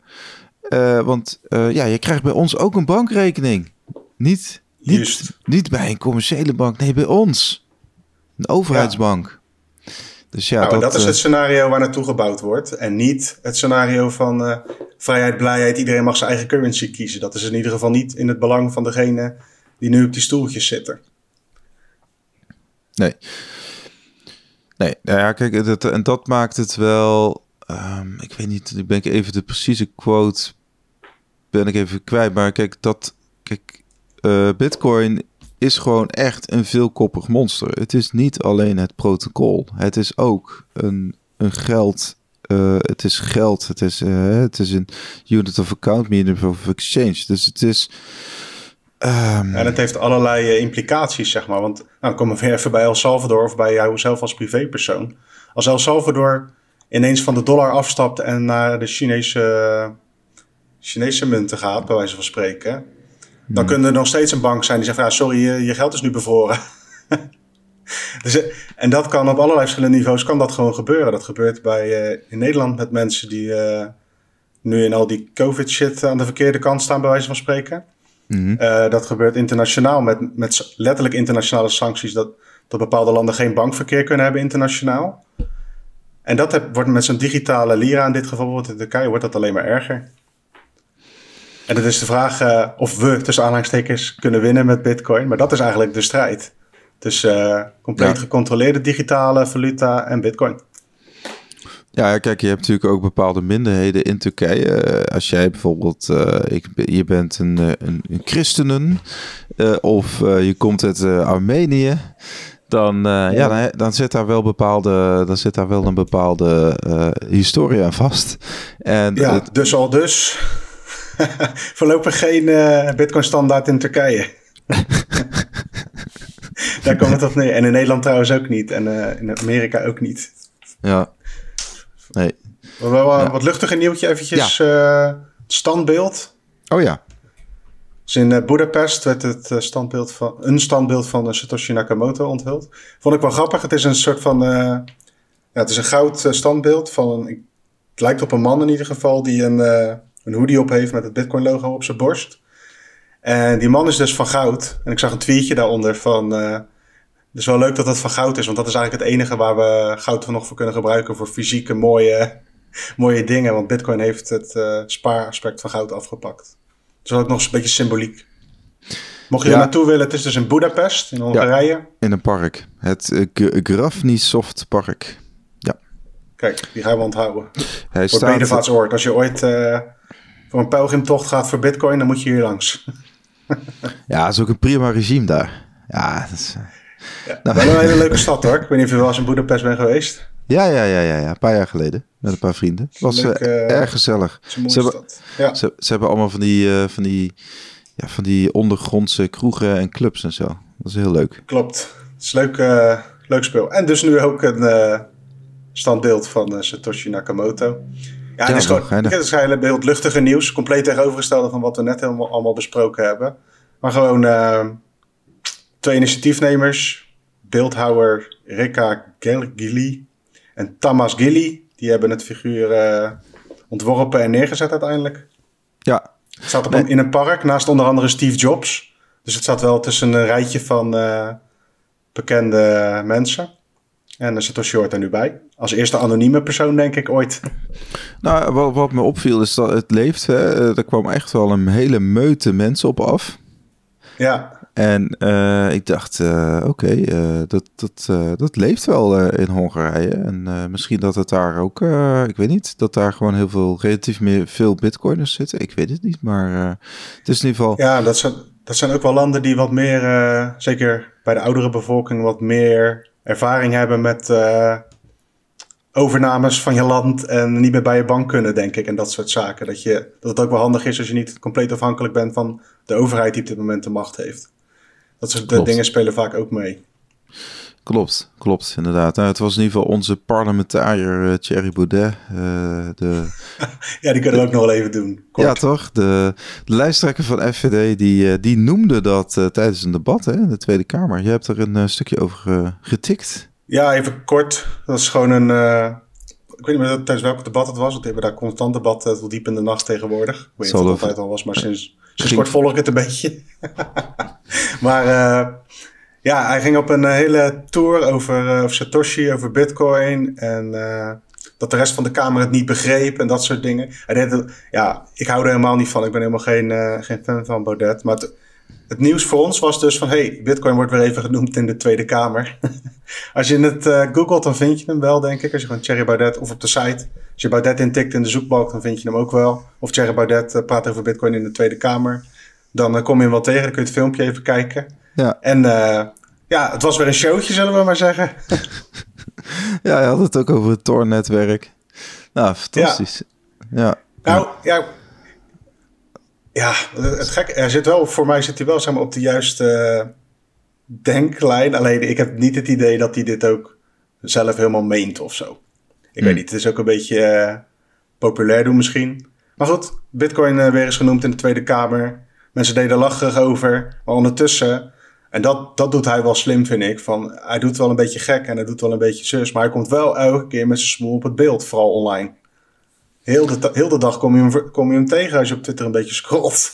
want ja, je krijgt bij ons ook een bankrekening. Niet, niet, niet bij een commerciële bank, nee, bij ons. Een overheidsbank. Dus ja, nou, dat, dat, is het eh, scenario waar naartoe gebouwd wordt. En niet het scenario van vrijheid, blijheid, iedereen mag zijn eigen currency kiezen. Dat is in ieder geval niet in het belang van degene die nu op die stoeltjes zitten. Nee. Nee, nou ja, kijk, dat, en dat maakt het wel. Um, ik weet niet, ik ben even de precieze quote. Ben ik even kwijt. Maar kijk, dat. Kijk, uh, Bitcoin is gewoon echt een veelkoppig monster. Het is niet alleen het protocol. Het is ook een, een geld. Uh, het is geld. Het is, uh, het is een unit of account, medium of exchange. Dus het is. Um... En het heeft allerlei uh, implicaties, zeg maar. Want nou, dan komen we weer even bij El Salvador of bij jou zelf als privépersoon. Als El Salvador ineens van de dollar afstapt en naar de Chinese, Chinese munten gaat, bij wijze van spreken dan hmm. kunnen er nog steeds een bank zijn die zegt: ja, sorry, je, je geld is nu bevroren. dus, eh, en dat kan op allerlei verschillende niveaus kan dat gewoon gebeuren. Dat gebeurt bij, uh, in Nederland met mensen die uh, nu in al die COVID-shit aan de verkeerde kant staan, bij wijze van spreken. Mm dat gebeurt internationaal met, met letterlijk internationale sancties. Dat, dat bepaalde landen geen bankverkeer kunnen hebben internationaal. En dat heb, wordt met zo'n digitale lira in dit geval, bijvoorbeeld in Turkije, wordt dat alleen maar erger. En het is de vraag uh, of we tussen aanhalingstekens kunnen winnen met Bitcoin. Maar dat is eigenlijk de strijd. Tussen uh, compleet gecontroleerde digitale valuta en Bitcoin. Ja, kijk, je hebt natuurlijk ook bepaalde minderheden in Turkije. Eh, als jij bijvoorbeeld, ik, je bent een, een, een christenen of je komt uit Armenië, dan, ja. ja dan, dan, zit daar wel bepaalde, dan zit daar wel een bepaalde historie aan vast. En ja, dus al dus. Voorlopig geen Bitcoin-standaard in Turkije. Daar komt het op neer. En in Nederland trouwens ook niet. En in Amerika ook niet. Ja. Nee. Wel, ja. Wat luchtige nieuwtje eventjes. Ja. Uh, standbeeld. Oh ja. Dus in Budapest werd het standbeeld van, een standbeeld van Satoshi Nakamoto onthuld. Vond ik wel grappig. Het is een soort van... ja, het is een goud standbeeld van... Een, het lijkt op een man in ieder geval die een een hoodie op heeft met het Bitcoin logo op zijn borst. En die man is dus van goud. En ik zag een tweetje daaronder van... Het is wel leuk dat dat van goud is, want dat is eigenlijk het enige waar we goud van nog voor kunnen gebruiken voor fysieke mooie, mooie dingen. Want Bitcoin heeft het uh, spaaraspect van goud afgepakt. Dus dat is ook nog eens een beetje symboliek. Mocht je er naartoe willen, het is dus in Budapest, in Hongarije. Ja, in een park. Het uh, Grafnisoft Park. Ja. Kijk, die gaan we onthouden. Hij Voor staat... Als je ooit voor een pelgrimtocht gaat voor bitcoin, dan moet je hier langs. ja, dat is ook een prima regime daar. Ja, dat is... Ja, nou. Wel een hele leuke stad hoor. Ik weet niet of je wel eens in Boedapest bent geweest. Ja, ja, ja, ja, ja. Een paar jaar geleden. Met een paar vrienden. Was Leuk, erg gezellig. Ze hebben, ja. ze, ze, hebben allemaal van die, van die ja, van die ondergrondse kroegen en clubs en zo. Dat is heel leuk. Klopt. Het is leuk, uh, leuk speel. En dus nu ook een standbeeld van Satoshi Nakamoto. Ja, het is gewoon het is eigenlijk heel luchtige nieuws. Compleet tegenovergestelde van wat we net helemaal allemaal besproken hebben. Maar gewoon twee initiatiefnemers. Beeldhouwer Rika Gili en Tamas Gili. Die hebben het figuur ontworpen en neergezet uiteindelijk. Ja, het staat op in een park naast onder andere Steve Jobs. Dus het staat wel tussen een rijtje van uh, bekende mensen. En Satoshi hoort er nu bij. Als eerste anonieme persoon, denk ik, ooit. Nou, wat, wat me opviel is dat het leeft. Hè? Er kwam echt wel een hele meute mensen op af. Ja. En uh, ik dacht, uh, oké, uh, dat, dat, dat leeft wel in Hongarije. En misschien dat het daar ook, ik weet niet, dat daar gewoon heel veel, relatief meer veel bitcoiners zitten. Ik weet het niet, maar het is in ieder geval... Ja, dat zijn, dat zijn ook wel landen die wat meer, zeker bij de oudere bevolking, wat meer ervaring hebben met overnames van je land en niet meer bij je bank kunnen, denk ik. En dat soort zaken. Dat, je, dat het ook wel handig is als je niet compleet afhankelijk bent van de overheid die op dit moment de macht heeft. Dat soort dingen spelen vaak ook mee. Klopt, klopt, inderdaad. Nou, het was in ieder geval onze parlementariër uh, Thierry Baudet. Uh, de, ja, die kunnen we ook nog wel even doen. Kort. Ja, toch? De, de lijsttrekker van FVD, die, die noemde dat tijdens een debat hè, in de Tweede Kamer. Je hebt er een stukje over getikt. Ja, even kort. Dat is gewoon een... ik weet niet meer tijdens welk debat het was. Want we hebben daar constant debat tot diep in de nacht tegenwoordig. Ik weet niet of het altijd al was, maar sinds, sinds kort volg ik het een beetje. maar uh, ja, hij ging op een hele tour over, uh, over Satoshi, over Bitcoin. En dat de rest van de Kamer het niet begreep en dat soort dingen. Hij deed ja, ik hou er helemaal niet van. Ik ben helemaal geen, geen fan van Baudet. Maar het, het, nieuws voor ons was dus van... hey, Bitcoin wordt weer even genoemd in de Tweede Kamer. als je het googelt, dan vind je hem wel, denk ik. Als je gewoon Thierry Baudet of op de site... Als je Baudet intikt in de zoekbalk, dan vind je hem ook wel. Of Thierry Baudet praat over Bitcoin in de Tweede Kamer. Dan uh, kom je hem wel tegen, dan kun je het filmpje even kijken. Ja. En uh, ja, het was weer een showtje, zullen we maar zeggen. ja, hij had het ook over het Tor-netwerk. Nou, fantastisch. Ja. ja. Nou, ja. Ja, het gek, er zit wel, voor mij zit hij wel zeg maar, op de juiste denklijn. Alleen ik heb niet het idee dat hij dit ook zelf helemaal meent of zo. Ik weet hmm. niet, het is ook een beetje uh, populair doen misschien. Maar goed, Bitcoin uh, weer eens genoemd in de Tweede Kamer. Mensen deden lacherig over. Maar ondertussen, en dat, dat doet hij wel slim, vind ik. Van, hij doet wel een beetje gek en hij doet wel een beetje zus. Maar hij komt wel elke keer met zijn smoel op het beeld, vooral online. Heel de, heel de dag kom je, hem, kom je hem tegen als je op Twitter een beetje scrolt.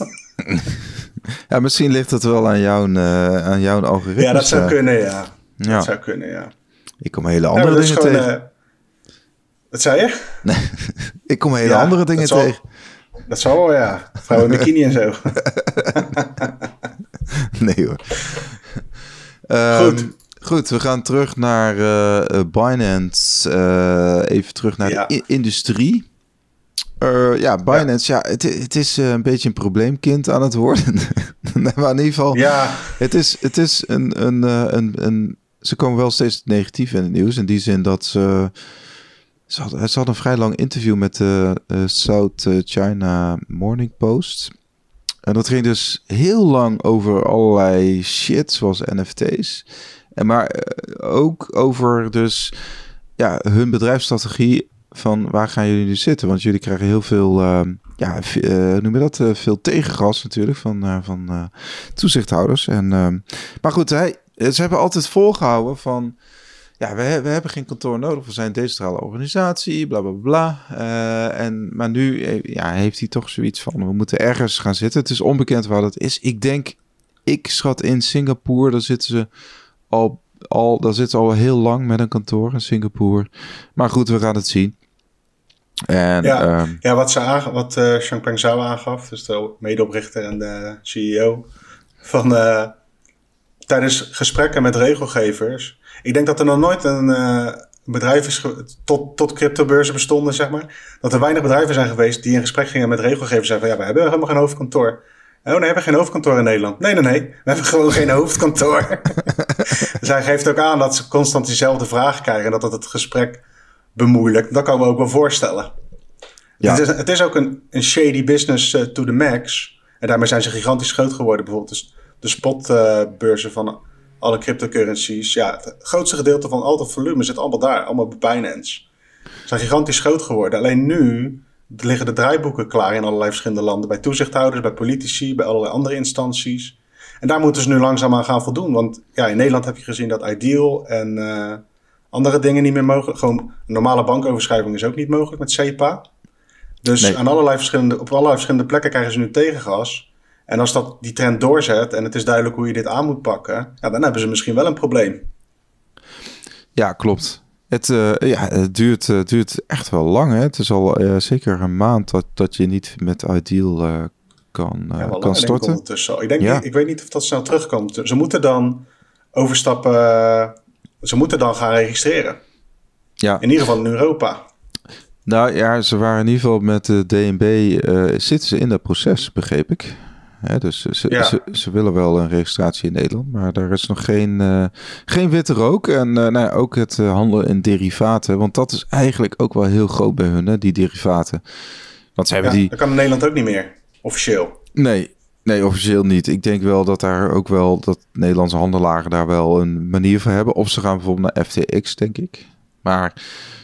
ja, misschien ligt het wel aan jouw, uh, aan jouw algoritme. Ja, dat zou kunnen, ja. ja. Dat zou kunnen, ja. Ik kom hele andere dingen tegen. Uh, wat zei je? Nee, ik kom hele andere dingen tegen. Dat zal wel, ja. Vrouwen in bikini en zo. nee hoor. Um, goed. Goed, we gaan terug naar uh, Binance. Uh, even terug naar ja. de industrie. Uh, ja, Binance, ja, ja het, het, is een beetje een probleemkind aan het worden. maar in ieder geval, ja. het is, het is een, een, een, een, Ze komen wel steeds negatief in het nieuws. In die zin dat ze ze had, had een vrij lang interview met de uh, South China Morning Post. En dat ging dus heel lang over allerlei shit, zoals NFT's. En maar uh, ook over dus ja, hun bedrijfsstrategie van waar gaan jullie nu zitten? Want jullie krijgen heel veel, uh, ja, uh, noem je dat, veel tegengas natuurlijk van, van toezichthouders. En, maar goed, hij, ze hebben altijd volgehouden van ja, we, we hebben geen kantoor nodig. We zijn een decentrale organisatie, bla bla bla. Uh, en, maar nu eh, ja, heeft hij toch zoiets van: we moeten ergens gaan zitten. Het is onbekend waar dat is. Ik denk, ik schat in Singapore, daar zitten ze al, al, daar zitten ze al heel lang met een kantoor in Singapore. Maar goed, we gaan het zien. En, ja, um, ja, wat, ze aange wat uh, Changpeng Zhao aangaf, dus de medeoprichter en de CEO, van uh, tijdens gesprekken met regelgevers ik denk dat er nog nooit een uh, bedrijf is, tot, tot cryptobeurzen bestonden, zeg maar. Dat er weinig bedrijven zijn geweest die in gesprek gingen met regelgevers. Zeggen van ja, we hebben helemaal geen hoofdkantoor. Oh, we hebben geen hoofdkantoor in Nederland. Nee, nee, nee. We hebben gewoon geen hoofdkantoor. dus hij geeft ook aan dat ze constant diezelfde vragen krijgen. En dat dat het gesprek bemoeilijkt. Dat kan me ook wel voorstellen. Ja. Het, is, het is ook een, een shady business to the max. En daarmee zijn ze gigantisch groot geworden. Bijvoorbeeld dus de spotbeurzen van alle cryptocurrencies. Ja, het grootste gedeelte van al het volume zit allemaal daar, allemaal bij Binance. Ze zijn gigantisch groot geworden. Alleen nu liggen de draaiboeken klaar in allerlei verschillende landen. Bij toezichthouders, bij politici, bij allerlei andere instanties. En daar moeten ze nu langzaam aan gaan voldoen. Want ja, in Nederland heb je gezien dat Ideal en uh, andere dingen niet meer mogelijk. Gewoon een normale bankoverschrijving is ook niet mogelijk met SEPA. Dus aan allerlei verschillende, op allerlei verschillende plekken krijgen ze nu tegengas. En als dat die trend doorzet en het is duidelijk hoe je dit aan moet pakken, ja, dan hebben ze misschien wel een probleem. Ja, klopt. Het, uh, ja, het duurt, uh, duurt echt wel lang. Hè? Het is al uh, zeker een maand dat, dat je niet met Ideal kan, ja, kan storten. Ik, ik, denk, ja. ik, ik, weet niet of dat snel terugkomt. Ze moeten dan overstappen. Ze moeten dan gaan registreren. Ja. In ieder geval in Europa. Nou ja, ze waren in ieder geval met de DNB. zitten ze in dat proces, begreep ik dus ze, ze, ze, willen wel een registratie in Nederland, maar daar is nog geen, uh, geen witte rook. En uh, nou ja, ook het uh, handelen in derivaten, want dat is eigenlijk ook wel heel groot bij hun, hè, die derivaten. Want ze hebben die... Dat kan in Nederland ook niet meer, officieel. Nee, nee, officieel niet. Ik denk wel dat daar ook wel, dat Nederlandse handelaren daar wel een manier voor hebben. Of ze gaan bijvoorbeeld naar FTX, denk ik. Maar...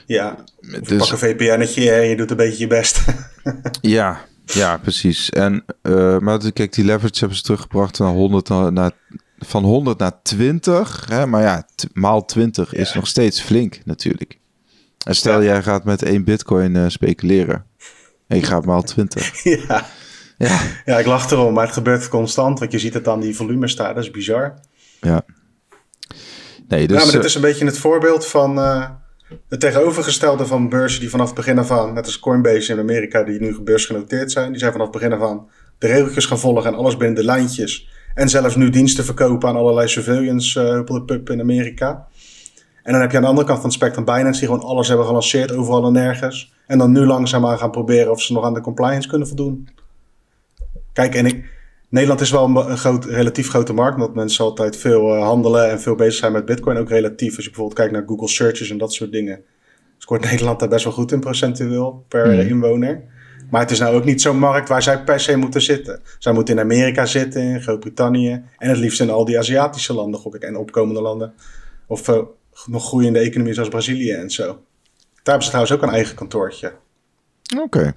Ja, dus... pak een VPN'tje en je doet een beetje je best. ja, ja, precies. En, uh, maar kijk, die leverage hebben ze teruggebracht naar 100 naar, van 100 naar 20. Hè? Maar ja, maal 20 is nog steeds flink natuurlijk. En stel jij gaat met één bitcoin uh, speculeren. En je gaat maal 20. ja. Ja. ja, ik lach erom, maar het gebeurt constant. Want je ziet het aan die volume staan, dat is bizar. Ja. Nee, dus, ja, maar dit is een beetje het voorbeeld van... Uh, het tegenovergestelde van beurzen die vanaf het begin af aan, net als Coinbase in Amerika, die nu beursgenoteerd zijn, die zijn vanaf het begin af aan de regeltjes gaan volgen en alles binnen de lijntjes. En zelfs nu diensten verkopen aan allerlei surveillance uh, pub in Amerika. En dan heb je aan de andere kant van het spectrum Binance, die gewoon alles hebben gelanceerd, overal en nergens. En dan nu langzaamaan gaan proberen of ze nog aan de compliance kunnen voldoen. Kijk, en ik, Nederland is wel een, groot, relatief grote markt, omdat mensen altijd veel uh, handelen en veel bezig zijn met Bitcoin. Ook relatief. Als je bijvoorbeeld kijkt naar Google searches en dat soort dingen, scoort Nederland daar best wel goed in procentueel per mm. inwoner. Maar het is nou ook niet zo'n markt waar zij per se moeten zitten. Zij moeten in Amerika zitten, in Groot-Brittannië en het liefst in al die Aziatische landen, gok ik, en opkomende landen. Of uh, nog groeiende economieën zoals Brazilië en zo. Daar hebben ze trouwens ook een eigen kantoortje. Oké.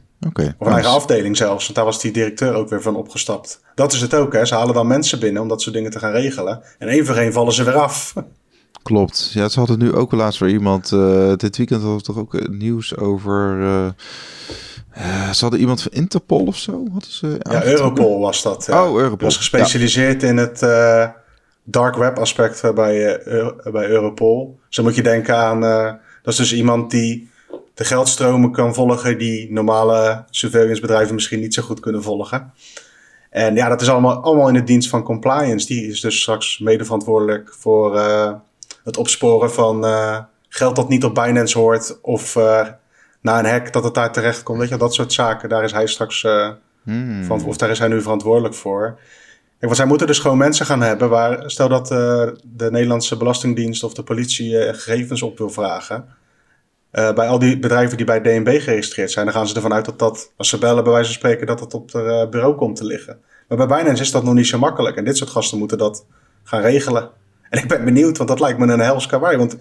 Of een eigen afdeling zelfs, want daar was die directeur ook weer van opgestapt. Dat is het ook, hè. Ze halen dan mensen binnen om dat soort dingen te gaan regelen. En één voor één vallen ze weer af. Klopt. Ja, ze hadden nu ook wel laatst voor iemand. Uh, dit weekend was toch ook nieuws over. Uh, uh, ze hadden iemand van Interpol of zo. Hadden ze ja, Europol was dat. Ja. Oh, Europol. Was gespecialiseerd in het dark web aspect bij, bij Europol. Zo moet je denken aan. dat is dus iemand die de geldstromen kan volgen die normale surveillancebedrijven misschien niet zo goed kunnen volgen. En ja, dat is allemaal, allemaal in de dienst van compliance. Die is dus straks mede verantwoordelijk voor uh, het opsporen van uh, geld dat niet op Binance hoort of uh, na een hack dat het daar terecht komt. Weet je, dat soort zaken. Daar is hij straks hmm. van, of daar is hij nu verantwoordelijk voor. Kijk, want zij moeten dus gewoon mensen gaan hebben waar, stel dat de Nederlandse Belastingdienst of de politie gegevens op wil vragen uh, bij al die bedrijven die bij DNB geregistreerd zijn, dan gaan ze ervan uit dat dat, als ze bellen bij wijze van spreken, dat het op het uh, bureau komt te liggen. Maar bij Binance is dat nog niet zo makkelijk. En dit soort gasten moeten dat gaan regelen. En ik ben benieuwd, want dat lijkt me een hels kawaii. Want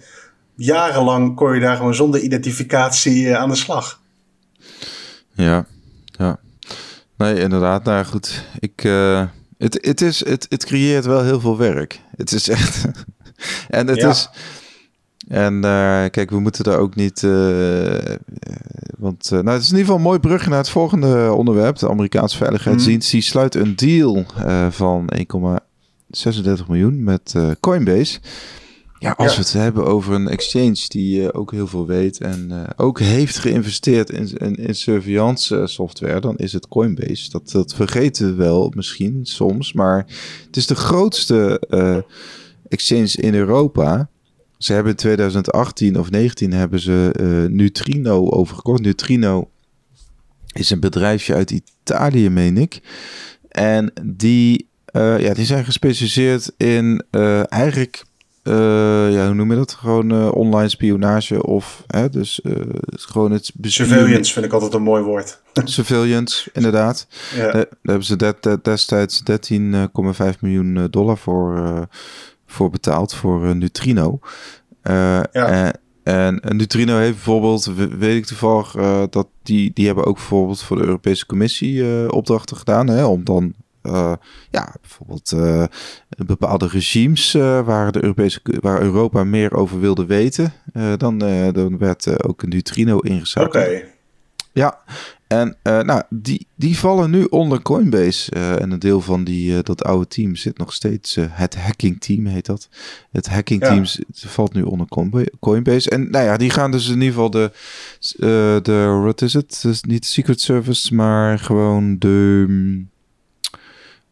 jarenlang kon je daar gewoon zonder identificatie uh, aan de slag. Ja, ja. Nee, inderdaad. Nou goed, ik, het, het, is, het, het creëert wel heel veel werk. Het is echt... en het is en uh, kijk, we moeten daar ook niet. Uh, want uh, nou, het is in ieder geval een mooi brug naar het volgende onderwerp. De Amerikaanse Veiligheidsdienst. Mm. Die sluit een deal van 1,36 miljoen met Coinbase. Ja, als we het hebben over een exchange die ook heel veel weet en ook heeft geïnvesteerd in, in, in surveillance software, dan is het Coinbase. Dat, dat vergeten we wel misschien soms, maar het is de grootste exchange in Europa. Ze hebben in 2018 of 19 hebben ze uh, Neutrino overgekocht. Neutrino is een bedrijfje uit Italië, meen ik. En die, uh, ja, die zijn gespecialiseerd in uh, eigenlijk ja, hoe noem je dat? Gewoon online spionage of hè, dus gewoon het Surveillance vind ik altijd een mooi woord. Surveillance, inderdaad. Ja. Daar hebben ze destijds 13,5 miljoen dollar voor, voor betaald voor Neutrino. ja. En, en Neutrino heeft bijvoorbeeld, weet ik toevallig, uh, dat die, die hebben ook bijvoorbeeld voor de Europese Commissie uh, opdrachten gedaan. Hè, om dan uh, ja, bijvoorbeeld bepaalde regimes waar, de Europese, waar Europa meer over wilde weten. dan, dan werd ook een Neutrino ingezet. Oké. Ja, en uh, nou, die, die vallen nu onder Coinbase. Uh, en een deel van die, uh, dat oude team zit nog steeds. het hacking team heet dat. Het hacking team valt nu onder Coinbase. En nou ja, die gaan dus in ieder geval de. de wat is het? Dus niet de Secret Service, maar gewoon de.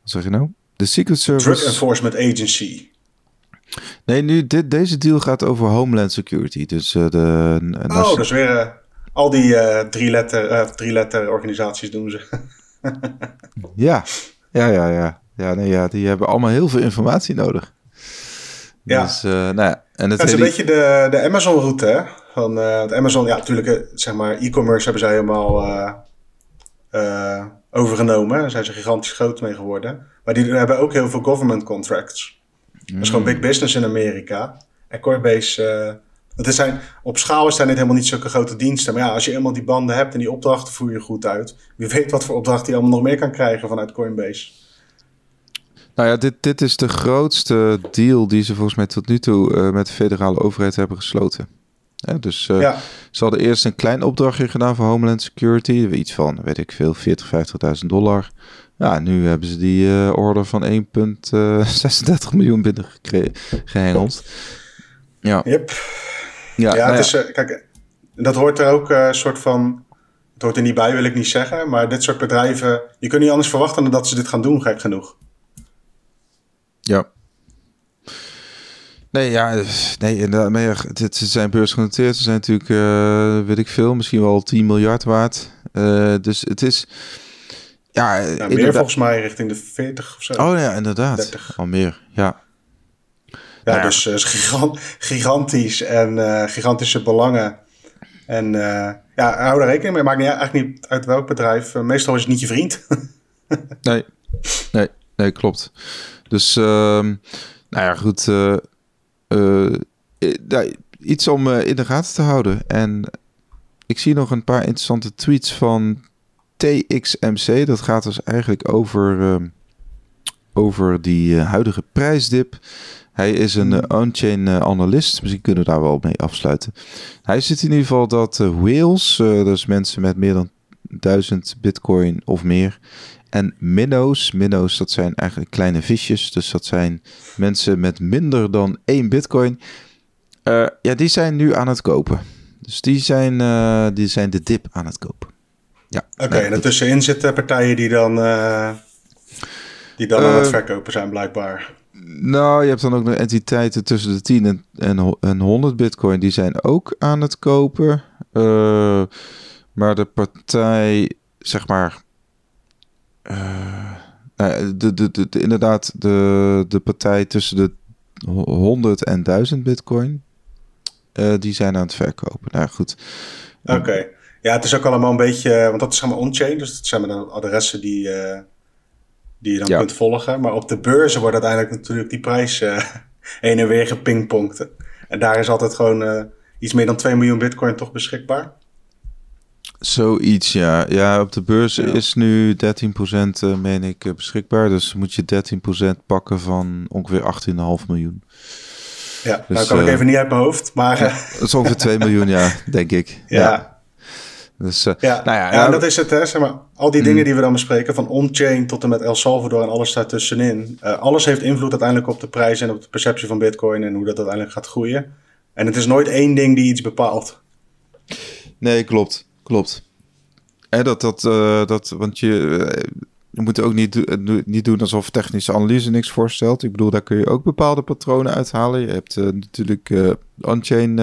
Wat zeg je nou? De Secret Service. Drug Enforcement Agency. Nee, nu, dit, deze deal gaat over Homeland Security. Dus de. oh, dat is weer al die uh, drie, letter, uh, drie letter organisaties doen ze. ja, ja, ja, ja. Ja, nee, ja, die hebben allemaal heel veel informatie nodig. Ja. Dus, uh, nou ja, en het dat is een beetje de, de Amazon-route, hè? Van uh, Amazon, ja, natuurlijk, zeg maar, e-commerce hebben zij helemaal uh, overgenomen. Daar zijn ze gigantisch groot mee geworden. Maar die hebben ook heel veel government contracts. Dat is gewoon mm. big business in Amerika. En Coinbase het zijn, op schaal zijn dit helemaal niet zulke grote diensten. Maar ja, als je eenmaal die banden hebt en die opdrachten voer je goed uit. Wie weet wat voor opdrachten je allemaal nog meer kan krijgen vanuit Coinbase. Nou ja, dit, dit is de grootste deal die ze volgens mij tot nu toe uh, met de federale overheid hebben gesloten. dus uh, ja. ze hadden eerst een klein opdrachtje gedaan voor Homeland Security. Iets van, weet ik veel, 40, 50.000 dollar. Ja, nu hebben ze die uh, order van 1,36 miljoen binnen gehengeld. Ja. Yep. Ja, ja het nou is, uh, kijk, dat hoort er ook een uh, soort van. Het hoort er niet bij, wil ik niet zeggen. Maar dit soort bedrijven. Je kunt niet anders verwachten dan dat ze dit gaan doen, gek genoeg. Ja. Nee, ja, nee, inderdaad. Maar dit, ze zijn beursgenoteerd. Ze zijn natuurlijk, uh, weet ik veel, misschien wel 10 miljard waard. Uh, dus het is. Ja, meer volgens mij richting de 40 of zo. Oh ja, inderdaad. 30. Al meer, ja. Ja, dus uh, gigantisch en uh, gigantische belangen. En uh, ja, hou er rekening mee. Maakt niet, eigenlijk niet uit welk bedrijf. meestal is het niet je vriend. nee. nee, nee, klopt. Dus, ehm, nou ja, goed. iets om in de gaten te houden. En ik zie nog een paar interessante tweets van TXMC. Dat gaat dus eigenlijk over, ehm, over die huidige prijsdip. Hij is een uh, on-chain uh, analist. Misschien kunnen we daar wel mee afsluiten. Hij zit in ieder geval dat uh, whales, dus mensen met meer dan 1000 bitcoin of meer. En minnows, minnows dat zijn eigenlijk kleine visjes. Dus dat zijn mensen met minder dan 1 bitcoin. ja, die zijn nu aan het kopen. Dus die zijn, die zijn de dip aan het kopen. Ja, Oké, okay, en ertussenin zitten partijen die dan, die dan aan het verkopen zijn blijkbaar. Nou, je hebt dan ook nog entiteiten tussen de 10 en, en, en 100 bitcoin. Die zijn ook aan het kopen. Uh, maar de partij, zeg maar... Uh, nou, de, de, de, de, inderdaad, de, de partij tussen de 100 en 1000 bitcoin... Die zijn aan het verkopen. Nou goed. Oké. Ja, het is ook allemaal een beetje... Want dat is allemaal on-chain. Dus dat zijn dan adressen die die je dan kunt volgen. Maar op de beurzen wordt uiteindelijk natuurlijk die prijs uh, heen en weer gepingpongd. En daar is altijd gewoon uh, iets meer dan 2 miljoen bitcoin toch beschikbaar. Zoiets, ja. Ja, op de beurs is nu 13% uh, eh, meen ik beschikbaar. Dus moet je 13% pakken van ongeveer 18,5 miljoen. Ja, dus, nou kan ik even niet uit mijn hoofd, maar... dat is ongeveer 2 miljoen, ja, denk ik. ja. Dus, uh, ja, nou ja, ja, dat is het. Hè, zeg maar, al die dingen mm. die we dan bespreken, van on-chain tot en met El Salvador en alles daartussenin. Uh, alles heeft invloed uiteindelijk op de prijs en op de perceptie van Bitcoin en hoe dat uiteindelijk gaat groeien. En het is nooit één ding die iets bepaalt. Nee, klopt. Klopt. En dat, dat, uh, dat, want je, je moet ook niet, niet doen alsof technische analyse niks voorstelt. Ik bedoel, daar kun je ook bepaalde patronen uithalen. Je hebt natuurlijk on-chain,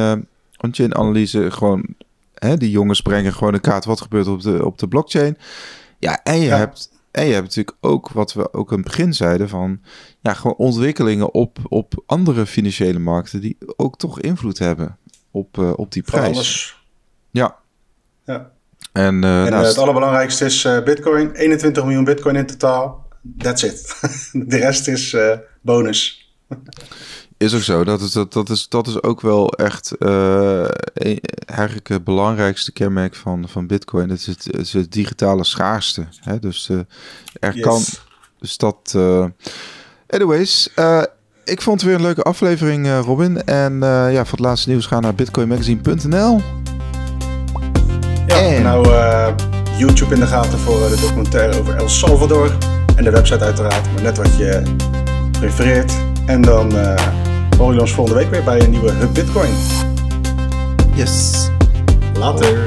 on-chain analyse gewoon Hè, die jongens brengen gewoon een kaart wat gebeurt op de, op de blockchain. Ja, en je hebt en je hebt natuurlijk ook, wat we ook aan het begin zeiden, van ja, gewoon ontwikkelingen op, op andere financiële markten die ook toch invloed hebben op, uh, op die prijs. Ja. ja. En, uh, en het allerbelangrijkste is Bitcoin. 21 miljoen Bitcoin in totaal. That's it. De rest is bonus. Is ook zo. Dat is, dat, dat is, dat is ook wel echt uh, eigenlijk het belangrijkste kenmerk van, van Bitcoin. Het is het, het, is het digitale schaarste. Hè? Dus uh, er kan. Dus dat. Uh, anyways, ik vond het weer een leuke aflevering, Robin. En ja, voor het laatste nieuws ga naar bitcoinmagazine.nl. Ja, en... nou YouTube in de gaten voor de documentaire over El Salvador. En de website uiteraard, maar net wat je prefereert. En dan uh, horen jullie ons volgende week weer bij een nieuwe Hub Bitcoin. Yes. Later.